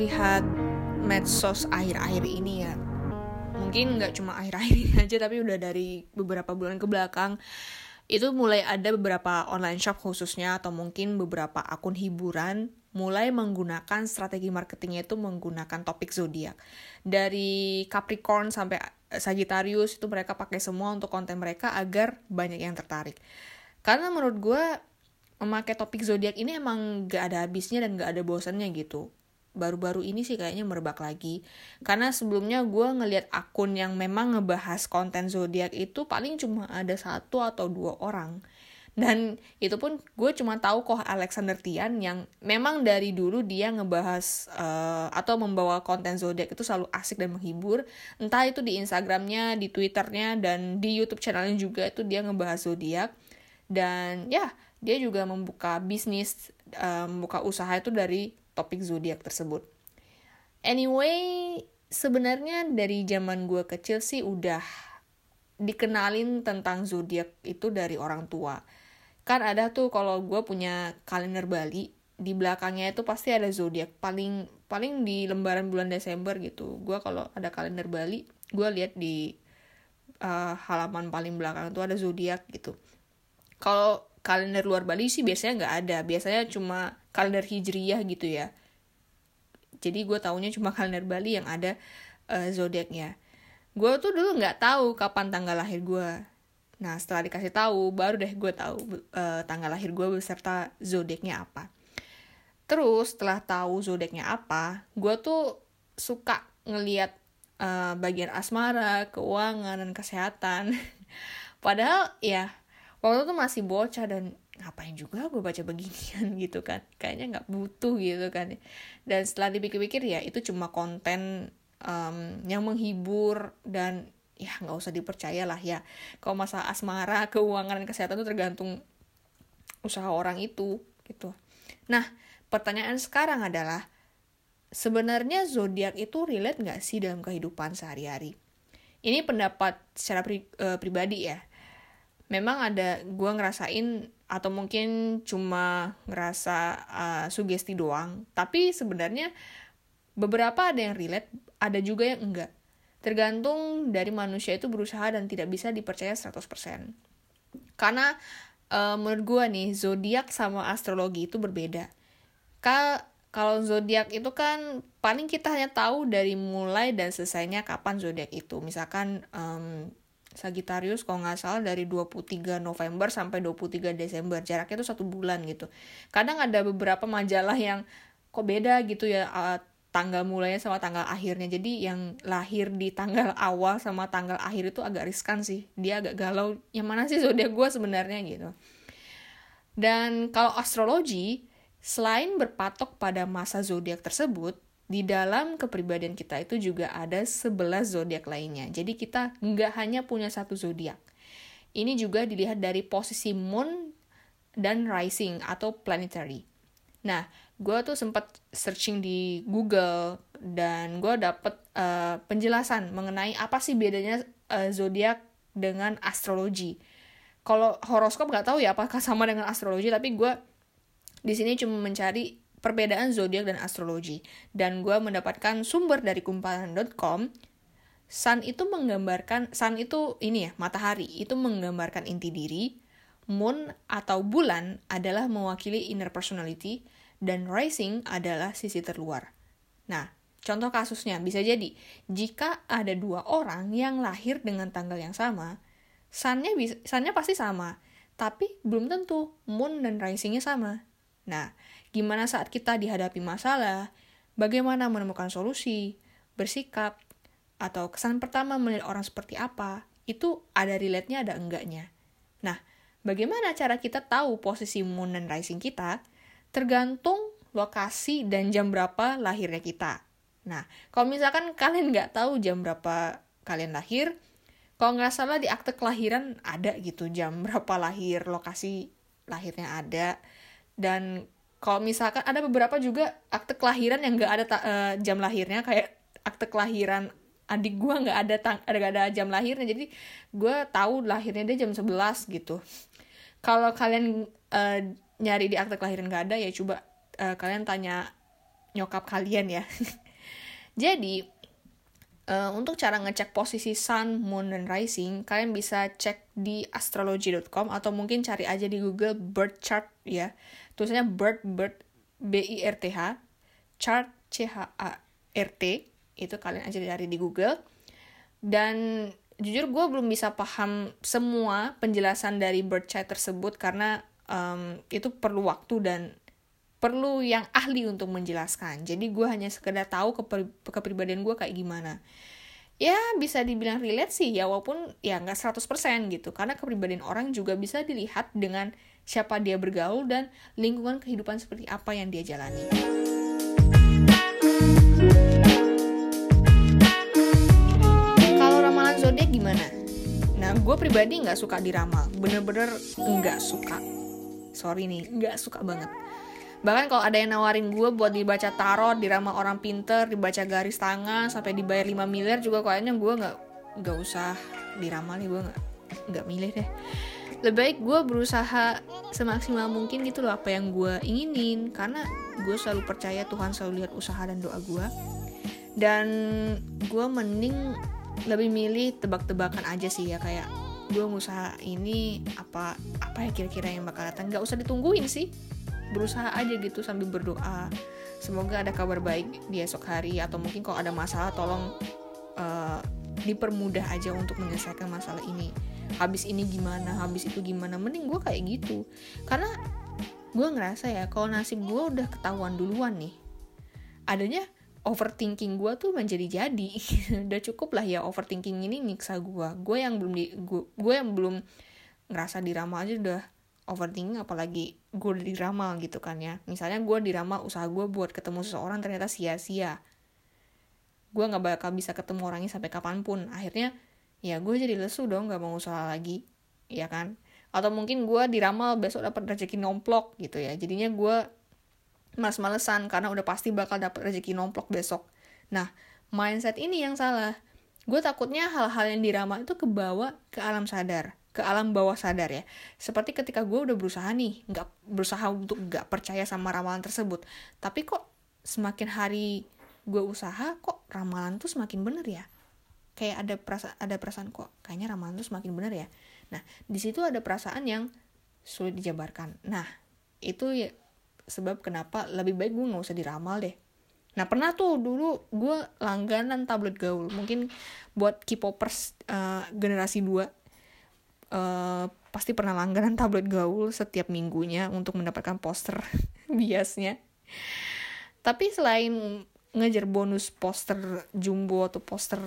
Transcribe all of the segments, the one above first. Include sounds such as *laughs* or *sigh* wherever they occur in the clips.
lihat medsos akhir-akhir ini ya. Mungkin nggak cuma akhir-akhir ini aja tapi udah dari beberapa bulan ke belakang itu mulai ada beberapa online shop khususnya atau mungkin beberapa akun hiburan mulai menggunakan strategi marketingnya itu menggunakan topik zodiak. Dari Capricorn sampai Sagittarius itu mereka pakai semua untuk konten mereka agar banyak yang tertarik. Karena menurut gue memakai topik zodiak ini emang gak ada habisnya dan gak ada bosannya gitu baru-baru ini sih kayaknya merebak lagi. Karena sebelumnya gue ngeliat akun yang memang ngebahas konten zodiak itu paling cuma ada satu atau dua orang. Dan itu pun gue cuma tahu kok Alexander Tian yang memang dari dulu dia ngebahas uh, atau membawa konten zodiak itu selalu asik dan menghibur. Entah itu di Instagramnya di Twitternya dan di YouTube channelnya juga itu dia ngebahas zodiak. Dan ya dia juga membuka bisnis uh, membuka usaha itu dari topik zodiak tersebut. Anyway, sebenarnya dari zaman gue kecil sih udah dikenalin tentang zodiak itu dari orang tua. Kan ada tuh kalau gue punya kalender Bali, di belakangnya itu pasti ada zodiak. Paling paling di lembaran bulan Desember gitu. Gue kalau ada kalender Bali, gue lihat di uh, halaman paling belakang itu ada zodiak gitu. Kalau kalender luar Bali sih biasanya nggak ada biasanya cuma kalender hijriyah gitu ya. Jadi gue taunya cuma kalender Bali yang ada uh, zodiaknya. Gue tuh dulu nggak tahu kapan tanggal lahir gue nah setelah dikasih tahu baru deh gue tahu uh, tanggal lahir gue beserta zodiaknya apa. Terus setelah tahu zodiaknya apa gue tuh suka ngeliat uh, bagian asmara keuangan dan kesehatan. *laughs* Padahal ya waktu itu masih bocah dan ngapain juga gue baca beginian *laughs* gitu kan. Kayaknya nggak butuh gitu kan. Dan setelah dipikir-pikir ya itu cuma konten um, yang menghibur dan ya nggak usah dipercaya lah ya. Kalau masalah asmara *laughs* keuangan dan kesehatan itu tergantung usaha orang itu gitu. Nah pertanyaan sekarang adalah sebenarnya zodiak itu relate nggak sih dalam kehidupan sehari-hari? Ini pendapat secara pri, uh, pribadi ya memang ada gue ngerasain atau mungkin cuma ngerasa uh, sugesti doang. Tapi sebenarnya beberapa ada yang relate ada juga yang enggak. Tergantung dari manusia itu berusaha dan tidak bisa dipercaya 100% karena uh, menurut gue nih zodiak sama astrologi itu berbeda. Ka kalau zodiak itu kan paling kita hanya tahu dari mulai dan selesainya kapan zodiak itu. Misalkan um, Sagittarius kalau nggak salah dari 23 November sampai 23 Desember. Jaraknya itu satu bulan gitu. Kadang ada beberapa majalah yang kok beda gitu ya tanggal mulainya sama tanggal akhirnya. Jadi yang lahir di tanggal *laughs* awal sama tanggal akhir itu agak riskan sih. Dia agak galau yang mana sih zodiak gue sebenarnya gitu. Dan kalau astrologi selain berpatok pada masa zodiak tersebut di dalam kepribadian kita itu juga ada 11 zodiak lainnya. Jadi kita nggak hanya punya satu zodiak. Ini juga dilihat dari posisi moon dan rising atau planetary. Nah, gue tuh sempat searching di Google dan gue dapet uh, penjelasan mengenai apa sih bedanya uh, zodiak dengan astrologi. Kalau horoskop nggak tahu ya apakah sama dengan astrologi, tapi gue di sini cuma mencari perbedaan zodiak dan astrologi. Dan gue mendapatkan sumber dari kumparan.com. Sun itu menggambarkan, sun itu ini ya, matahari, itu menggambarkan inti diri. Moon atau bulan adalah mewakili inner personality. Dan rising adalah sisi terluar. Nah, contoh kasusnya bisa jadi, jika ada dua orang yang lahir dengan tanggal yang sama, sunnya, bisa, sunnya pasti sama. Tapi belum tentu moon dan risingnya sama. Nah, gimana saat kita dihadapi masalah, bagaimana menemukan solusi, bersikap, atau kesan pertama melihat orang seperti apa, itu ada relate-nya ada enggaknya. Nah, bagaimana cara kita tahu posisi moon dan rising kita? Tergantung lokasi dan jam berapa lahirnya kita. Nah, kalau misalkan kalian nggak tahu jam berapa kalian lahir, kalau nggak salah di akte kelahiran ada gitu jam berapa lahir, lokasi lahirnya ada, dan kalau misalkan ada beberapa juga akte kelahiran yang nggak ada uh, jam lahirnya kayak akte kelahiran adik gue nggak ada tang ada gak ada jam lahirnya. Jadi gue tahu lahirnya dia jam 11 gitu. Kalau kalian uh, nyari di akte kelahiran nggak ada ya coba uh, kalian tanya nyokap kalian ya. *laughs* Jadi uh, untuk cara ngecek posisi sun moon dan rising kalian bisa cek di astrology.com atau mungkin cari aja di google birth chart ya tulisannya birth birth b i r t h chart c h a r t itu kalian aja cari di google dan jujur gue belum bisa paham semua penjelasan dari birth chart tersebut karena um, itu perlu waktu dan perlu yang ahli untuk menjelaskan. Jadi gue hanya sekedar tahu keper kepribadian gue kayak gimana. Ya bisa dibilang relate sih ya walaupun ya nggak 100% gitu. Karena kepribadian orang juga bisa dilihat dengan siapa dia bergaul dan lingkungan kehidupan seperti apa yang dia jalani. Kalau ramalan zodiak gimana? Nah, gue pribadi nggak suka diramal, bener-bener nggak suka. Sorry nih, nggak suka banget bahkan kalau ada yang nawarin gue buat dibaca tarot diramal orang pinter dibaca garis tangan sampai dibayar 5 miliar juga kayaknya gue nggak nggak usah diramal nih gue nggak nggak milih deh. Lebih baik gue berusaha semaksimal mungkin gitu loh apa yang gue inginin karena gue selalu percaya Tuhan selalu lihat usaha dan doa gue dan gue mending lebih milih tebak-tebakan aja sih ya kayak gue ngusaha ini apa apa ya kira-kira yang bakal datang. Nggak usah ditungguin sih berusaha aja gitu sambil berdoa. Semoga ada kabar baik di esok hari atau mungkin kalau ada masalah tolong uh, dipermudah aja untuk menyelesaikan masalah ini. Habis ini gimana habis itu gimana? Mending gue kayak gitu. Karena gue ngerasa ya kalau nasib gue udah ketahuan duluan nih adanya overthinking gue tuh menjadi jadi *laughs* udah cukup lah ya overthinking ini nyiksa gue gue yang belum di gue yang belum ngerasa diramal aja udah overthinking apalagi gue udah diramal gitu kan ya. Misalnya gue diramal usaha gue buat ketemu seseorang ternyata sia-sia. Gue nggak bakal bisa ketemu orangnya sampai kapan pun. Akhirnya ya gue jadi lesu dong nggak mau usaha lagi ya kan? Atau mungkin gue diramal besok dapat rezeki nomplok gitu ya. Jadinya gue males-malesan karena udah pasti bakal dapat rezeki nomplok besok. Nah mindset ini yang salah. Gue takutnya hal-hal yang diramal itu kebawa ke alam sadar ke alam bawah sadar ya. Seperti ketika gue udah berusaha nih, nggak berusaha untuk nggak percaya sama ramalan tersebut. Tapi kok semakin hari gue usaha, kok ramalan tuh semakin bener ya. Kayak ada perasaan, ada perasaan kok, kayaknya ramalan tuh semakin bener ya. Nah, di situ ada perasaan yang sulit dijabarkan. Nah, itu ya sebab kenapa lebih baik gue nggak usah diramal deh. Nah pernah tuh dulu gue langganan tablet gaul Mungkin buat K-popers uh, generasi 2 uh, pasti pernah langganan tablet gaul setiap minggunya untuk mendapatkan poster *laughs* biasnya. Tapi selain ngejar bonus poster jumbo atau poster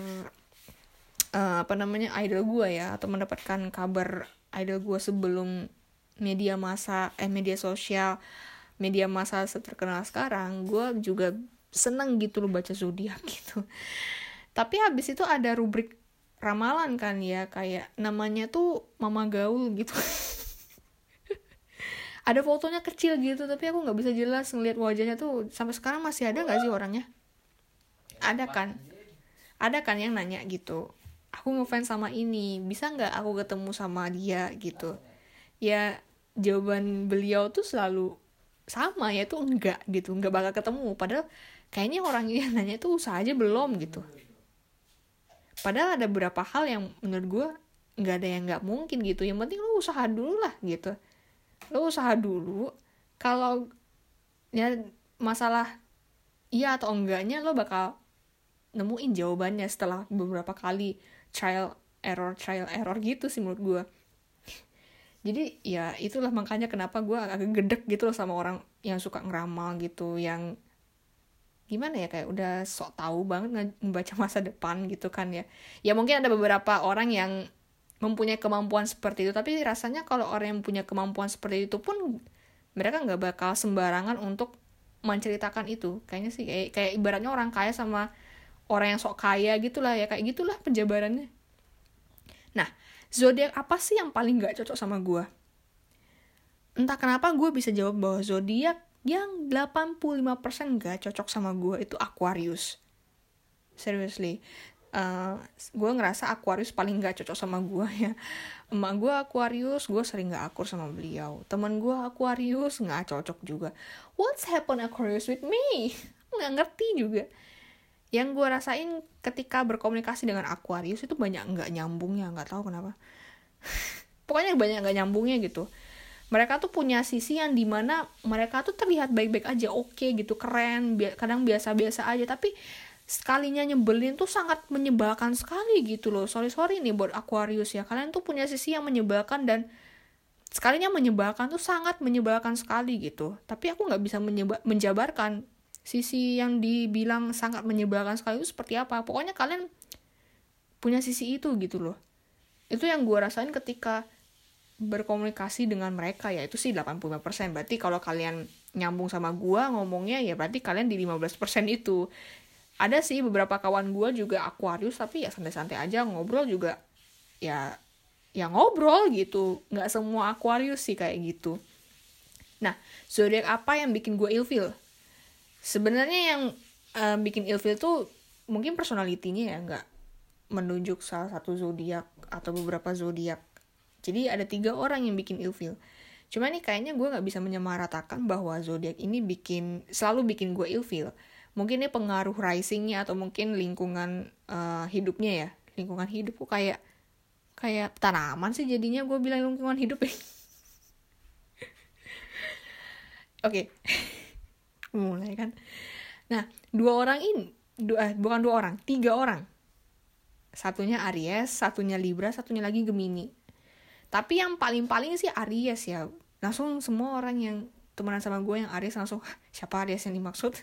uh, apa namanya idol gue ya atau mendapatkan kabar idol gue sebelum media masa eh media sosial media masa terkenal sekarang gue juga seneng gitu loh baca zodiak *laughs* gitu tapi habis itu ada rubrik ramalan kan ya kayak namanya tuh mama gaul gitu. *laughs* Ada fotonya kecil gitu tapi aku nggak bisa jelas ngeliat wajahnya tuh sampai sekarang masih ada nggak sih orangnya? Ada kan? Ada kan yang nanya gitu. Aku ngefans sama ini bisa nggak aku ketemu sama dia gitu? Ya jawaban beliau tuh selalu sama ya tuh enggak gitu nggak bakal ketemu. Padahal kayaknya orang yang nanya tuh usaha aja belum gitu padahal ada beberapa hal yang menurut gue nggak ada yang nggak mungkin gitu. Yang penting lo usaha dulu lah gitu. Lo usaha dulu. Kalau ya masalah iya atau enggaknya lo bakal nemuin jawabannya setelah beberapa kali trial error trial error gitu sih menurut gue jadi ya itulah makanya kenapa gue agak gedek gitu loh sama orang yang suka ngeramal gitu yang gimana ya kayak udah sok tahu banget ngebaca masa depan gitu kan ya. Ya mungkin ada beberapa orang yang mempunyai kemampuan seperti itu tapi rasanya kalau orang yang punya kemampuan seperti itu pun mereka nggak bakal sembarangan untuk menceritakan itu. Kayaknya sih kayak kayak ibaratnya orang kaya sama orang yang sok kaya gitulah ya kayak gitulah penjabarannya. Nah zodiak apa sih yang paling nggak cocok sama gue entah kenapa gue bisa jawab bahwa zodiak yang 85% gak cocok sama gue itu Aquarius. Seriously. Uh, gue ngerasa Aquarius paling gak cocok sama gue ya. Emak gue Aquarius gue sering gak akur sama beliau. Teman gue Aquarius gak cocok juga. What's happen Aquarius with me? Nggak ngerti juga. Yang gue rasain ketika berkomunikasi dengan Aquarius itu banyak nggak nyambungnya nggak tahu kenapa. *laughs* Pokoknya banyak nggak nyambungnya gitu mereka tuh punya sisi yang di mana mereka tuh terlihat baik-baik aja oke okay, gitu keren bi kadang biasa-biasa aja. Tapi sekalinya nyebelin tuh sangat menyebalkan sekali gitu loh. Sorry sorry nih buat Aquarius ya. Kalian tuh punya sisi yang menyebalkan dan sekalinya menyebalkan tuh sangat menyebalkan sekali gitu. Tapi aku nggak bisa menjabarkan sisi yang dibilang sangat menyebalkan sekali itu seperti apa. Pokoknya kalian punya sisi itu gitu loh. Itu yang gue rasain ketika berkomunikasi dengan mereka ya itu sih 85% berarti kalau kalian nyambung sama gue ngomongnya ya berarti kalian di 15% itu. Ada sih beberapa kawan gue juga Aquarius tapi ya santai-santai aja ngobrol juga ya ya ngobrol gitu. Nggak semua Aquarius sih kayak gitu. Nah zodiak apa yang bikin gue ilfil? Sebenarnya yang uh, bikin ilfil tuh mungkin personalitinya ya nggak menunjuk salah satu zodiak atau beberapa zodiak jadi ada tiga orang yang bikin ilfil cuma nih kayaknya gue nggak bisa menyamaratakan bahwa zodiak ini bikin selalu bikin gue ilfil mungkin ini pengaruh risingnya atau mungkin lingkungan uh, hidupnya ya. Lingkungan hidup kok kayak kayak tanaman sih jadinya gue bilang lingkungan hidup. Ya *laughs* oke. *laughs* Mulai kan. Nah dua orang ini dua eh, bukan dua orang tiga orang. Satunya Aries satunya Libra satunya lagi Gemini tapi yang paling paling sih Aries ya. Langsung semua orang yang temenan sama gue yang Aries langsung siapa Aries yang dimaksud?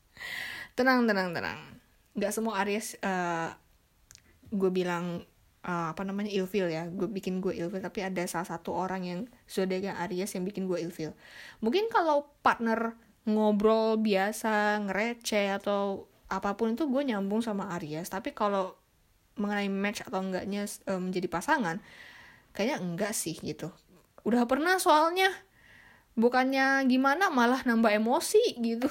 *laughs* Tenang tenang tenang. Nggak semua Aries uh, gue bilang uh, apa namanya ilfil ya. Gue bikin gue ilfil tapi ada salah satu orang yang zodiak Aries yang bikin gue ilfil. Mungkin kalau partner ngobrol biasa ngereceh atau apa pun itu gue nyambung sama Aries. Tapi kalau mengenai match atau enggaknya um, menjadi pasangan kayaknya enggak sih gitu. Udah pernah soalnya. Bukannya gimana malah nambah emosi gitu. *laughs*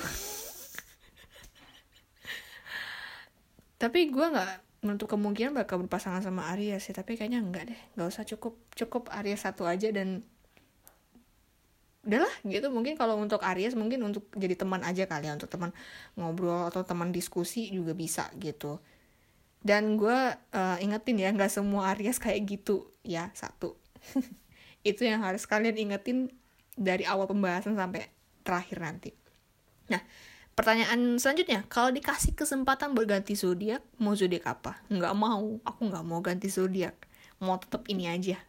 Tapi gue nggak menutup kemungkinan bakal berpasangan sama Aries sih. Tapi kayaknya enggak deh. Nggak usah cukup cukup Aries satu aja dan udahlah gitu. Mungkin kalau untuk Aries mungkin untuk jadi teman aja kali ya. Untuk teman ngobrol atau teman diskusi juga bisa gitu dan gue uh, ingetin ya nggak semua Aries kayak gitu. Ya satu. *laughs* Itu yang harus kalian ingetin dari awal pembahasan sampai terakhir nanti. Nah pertanyaan selanjutnya. Kalau dikasih kesempatan berganti zodiak mau zodiak apa? Nggak mau. Aku nggak mau ganti zodiak. Mau tetap ini aja.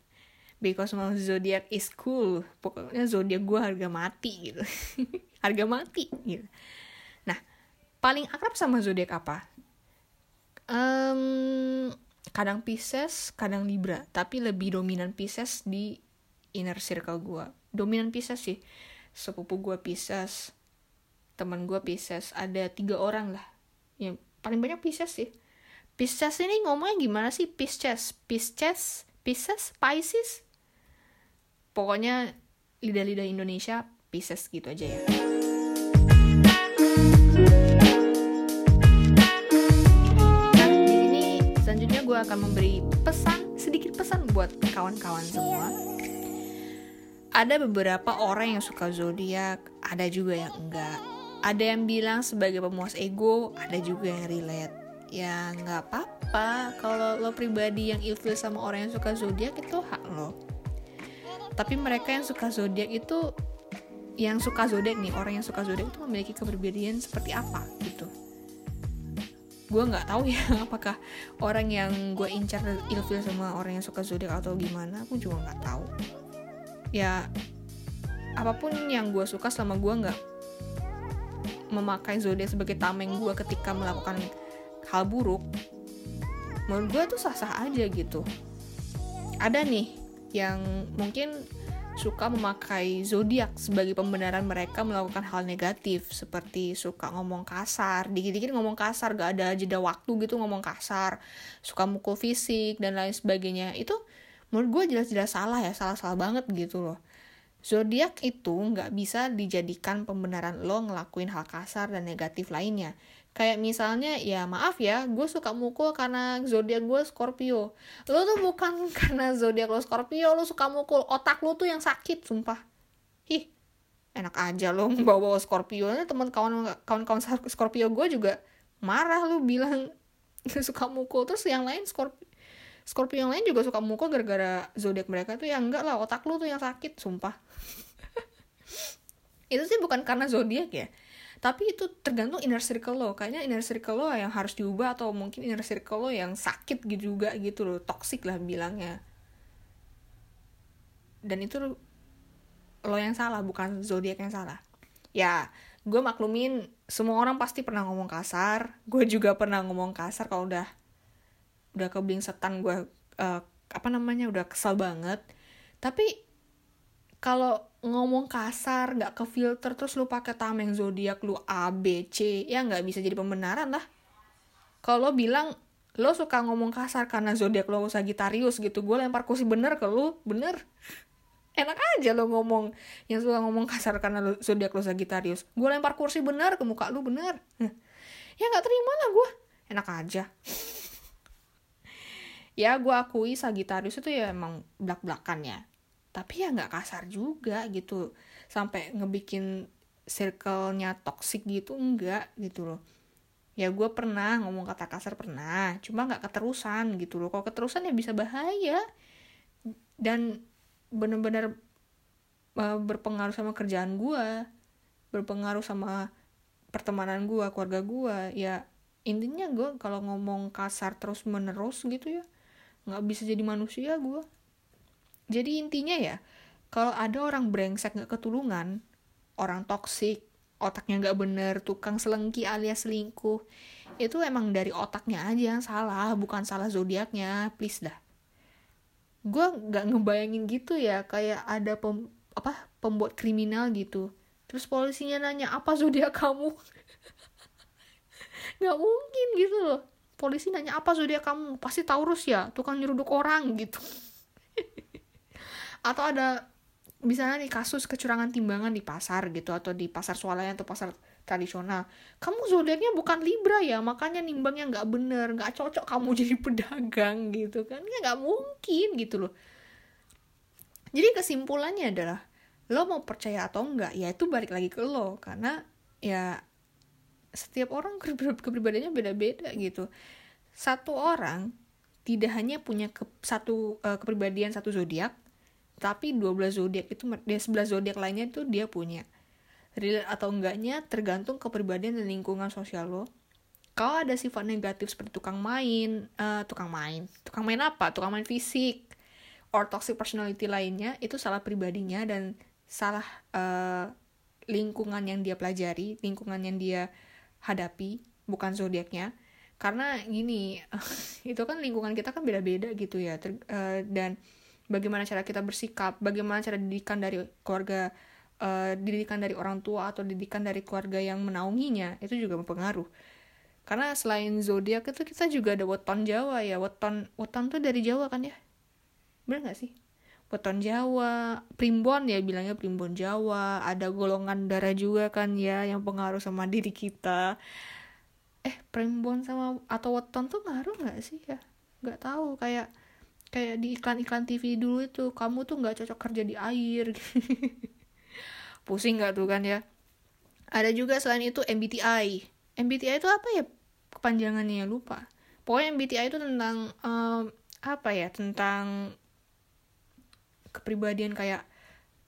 Because my zodiac is cool. Pokoknya zodiak gue harga mati gitu. *laughs* Harga mati gitu. Nah paling akrab sama zodiak apa um, kadang Pisces kadang Libra. Tapi lebih dominan Pisces di inner circle gue dominan Pisces sih. Sepupu gue Pisces teman gue Pisces. Ada tiga orang lah. Yang paling banyak Pisces sih. Pisces ini ngomongnya gimana sih? Pisces Pisces Pisces Pisces? Pokoknya lidah-lidah Indonesia Pisces gitu aja ya akan memberi pesan sedikit pesan buat kawan-kawan semua. Ada beberapa orang yang suka zodiak ada juga yang enggak. Ada yang bilang sebagai pemuas ego ada juga yang relate. Ya nggak apa-apa. Kalau lo pribadi yang ilfil sama orang yang suka zodiak itu hak lo. Tapi mereka yang suka zodiak itu yang suka zodiak nih orang yang suka zodiak itu memiliki keberbedaan seperti apa gitu gue nggak tahu ya *laughs* apakah orang yang gue incar ilfil sama orang yang suka zodiak atau gimana aku juga nggak tahu. Ya apa pun yang gue suka selama gue nggak memakai zodiak sebagai tameng gue ketika melakukan hal buruk menurut gue tuh sah-sah aja gitu. Ada nih yang mungkin suka memakai zodiak sebagai pembenaran mereka melakukan hal negatif seperti suka ngomong kasar. Dikit-dikit ngomong kasar gak ada jeda waktu gitu ngomong kasar. Suka mukul fisik dan lain sebagainya. Itu menurut gue jelas-jelas salah ya salah-salah banget gitu loh. Zodiak itu nggak bisa dijadikan pembenaran lo ngelakuin hal kasar dan negatif lainnya kayak misalnya ya maaf ya gue suka mukul karena zodiak gue Scorpio. Lo tuh bukan *laughs* karena zodiak lo Scorpio lo suka mukul. Otak lo tuh yang sakit sumpah. Ih enak aja lo *laughs* bawa bawa Scorpio teman kawan kawan kawan Scorpio gue juga marah lu bilang *laughs* suka mukul. Terus yang lain Scorpio Scorpio yang lain juga suka mukul gara-gara zodiak mereka tuh. Yang enggak lah otak lu tuh yang sakit sumpah. Itu sih bukan karena zodiak ya tapi itu tergantung inner circle lo. Kayaknya inner circle lo yang harus diubah atau mungkin inner circle lo yang sakit gitu juga gitu loh. Toxic lah bilangnya. Dan itu lo yang salah bukan zodiak yang salah. Ya gue maklumin semua orang pasti pernah ngomong kasar. Gue juga pernah ngomong kasar kalau udah udah kebeling setan gue uh, apa namanya udah kesal banget. Tapi kalau ngomong kasar nggak ke filter terus lu pakai tameng zodiak lu A B C ya nggak bisa jadi pembenaran lah. Kalau bilang lo suka ngomong kasar karena zodiak lo Sagittarius gitu gue lempar kursi bener ke lu bener. Enak aja lo ngomong yang suka ngomong kasar karena zodiak lo Sagittarius. Gue lempar kursi bener ke muka lu bener. Ya nggak terima lah gue enak aja. Ya gue akui Sagittarius itu ya emang belak belakan ya tapi ya nggak kasar juga gitu. Sampai ngebikin circle-nya toxic gitu enggak gitu loh. Ya gue pernah ngomong kata kasar pernah cuma nggak keterusan gitu loh. Kalau keterusan ya bisa bahaya. Dan bener-bener uh, berpengaruh sama kerjaan gue berpengaruh sama pertemanan gue keluarga gue ya intinya gue kalau ngomong kasar terus menerus gitu ya nggak bisa jadi manusia gue jadi intinya ya, kalau ada orang brengsek gak ketulungan, orang toksik, otaknya gak bener, tukang selengki alias selingkuh, itu emang dari otaknya aja yang salah, bukan salah zodiaknya, please dah. Gue gak ngebayangin gitu ya, kayak ada pem, apa pembuat kriminal gitu. Terus polisinya nanya, apa zodiak kamu? *laughs* gak mungkin gitu loh. Polisi nanya, apa zodiak kamu? Pasti Taurus ya, tukang nyeruduk orang gitu atau ada misalnya nih kasus kecurangan timbangan di pasar gitu atau di pasar swalayan atau pasar tradisional. Kamu zodiaknya bukan libra ya makanya nimbangnya nggak bener nggak cocok kamu *laughs* jadi pedagang gitu kan. Ya nggak mungkin gitu loh. Jadi kesimpulannya adalah lo mau percaya atau enggak ya itu balik lagi ke lo. Karena ya setiap orang *laughs* kepribadiannya beda-beda gitu. Satu orang tidak hanya punya ke, satu uh, kepribadian satu zodiak tapi 12 zodiak itu dia 11 zodiak lainnya itu dia punya. Relate atau enggaknya tergantung kepribadian dan lingkungan sosial lo. Kalau ada sifat negatif seperti tukang main uh, tukang main tukang main apa? Tukang main fisik or toxic personality lainnya itu salah pribadinya dan salah uh, lingkungan yang dia pelajari lingkungan yang dia hadapi bukan zodiaknya. Karena gini *laughs* itu kan lingkungan kita kan beda-beda gitu ya Ter, uh, dan bagaimana cara kita bersikap bagaimana cara didikan dari keluarga uh, didikan dari orang tua atau didikan dari keluarga yang menaunginya itu juga berpengaruh karena selain zodiak itu kita juga ada weton Jawa ya. Weton weton tuh dari Jawa kan ya? Bener gak sih? Weton Jawa primbon ya bilangnya primbon Jawa. Ada golongan darah juga kan ya yang pengaruh sama diri kita. Eh primbon sama atau weton tuh ngaruh nggak sih ya? Nggak tahu kayak kayak di iklan-iklan TV dulu itu kamu tuh nggak cocok kerja di air. *laughs* Pusing nggak tuh kan ya? Ada juga selain itu MBTI MBTI itu apa ya? Kepanjangannya lupa. Pokoknya MBTI itu tentang um, apa ya? Tentang kepribadian kayak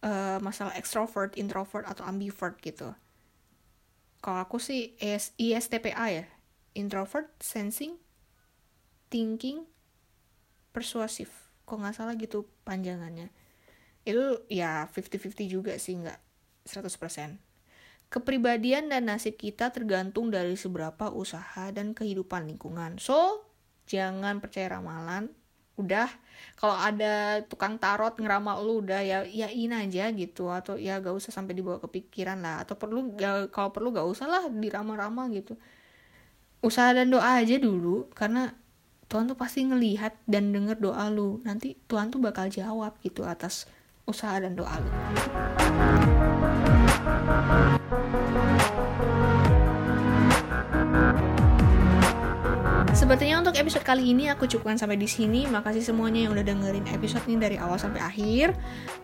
uh, masalah extrovert, introvert atau ambivert gitu. Kalau aku sih ISTPA ya, introvert, sensing, thinking, persuasif kok nggak salah gitu panjangannya. Itu ya 50-50 juga sih nggak 100% kepribadian dan nasib kita tergantung dari seberapa usaha dan kehidupan lingkungan. So jangan percaya ramalan udah. Kalau ada tukang tarot ngeramal lu udah ya yain aja gitu. Atau ya gak usah sampai dibawa kepikiran lah. Atau perlu gak, kalau perlu gak usah lah diramal-ramal gitu. Usaha dan doa aja dulu karena Tuhan tuh pasti ngelihat dan denger doa lu. Nanti Tuhan tuh bakal jawab gitu atas usaha dan doa lu Sepertinya untuk episode kali ini aku cukupkan sampai di sini. Makasih semuanya yang udah dengerin episode ini dari awal sampai akhir.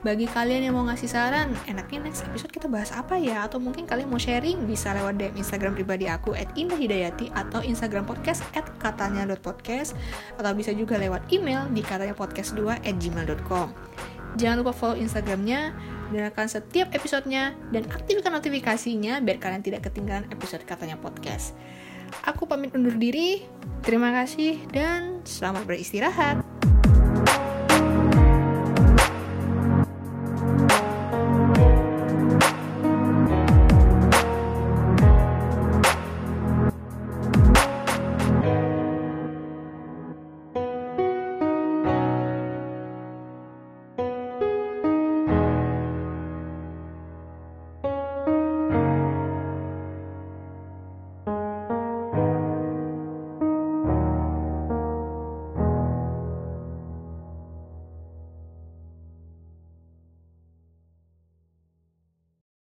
Bagi kalian yang mau ngasih saran, enaknya next episode kita bahas apa ya? Atau mungkin kalian mau sharing bisa lewat DM Instagram pribadi aku @indahhidayati atau Instagram podcast @katanya.podcast atau bisa juga lewat email di katanya podcast 2 gmail.com. Jangan lupa follow Instagramnya, dengarkan setiap episodenya, dan aktifkan notifikasinya biar kalian tidak ketinggalan episode katanya podcast. Aku pamit undur diri. Terima kasih dan selamat beristirahat.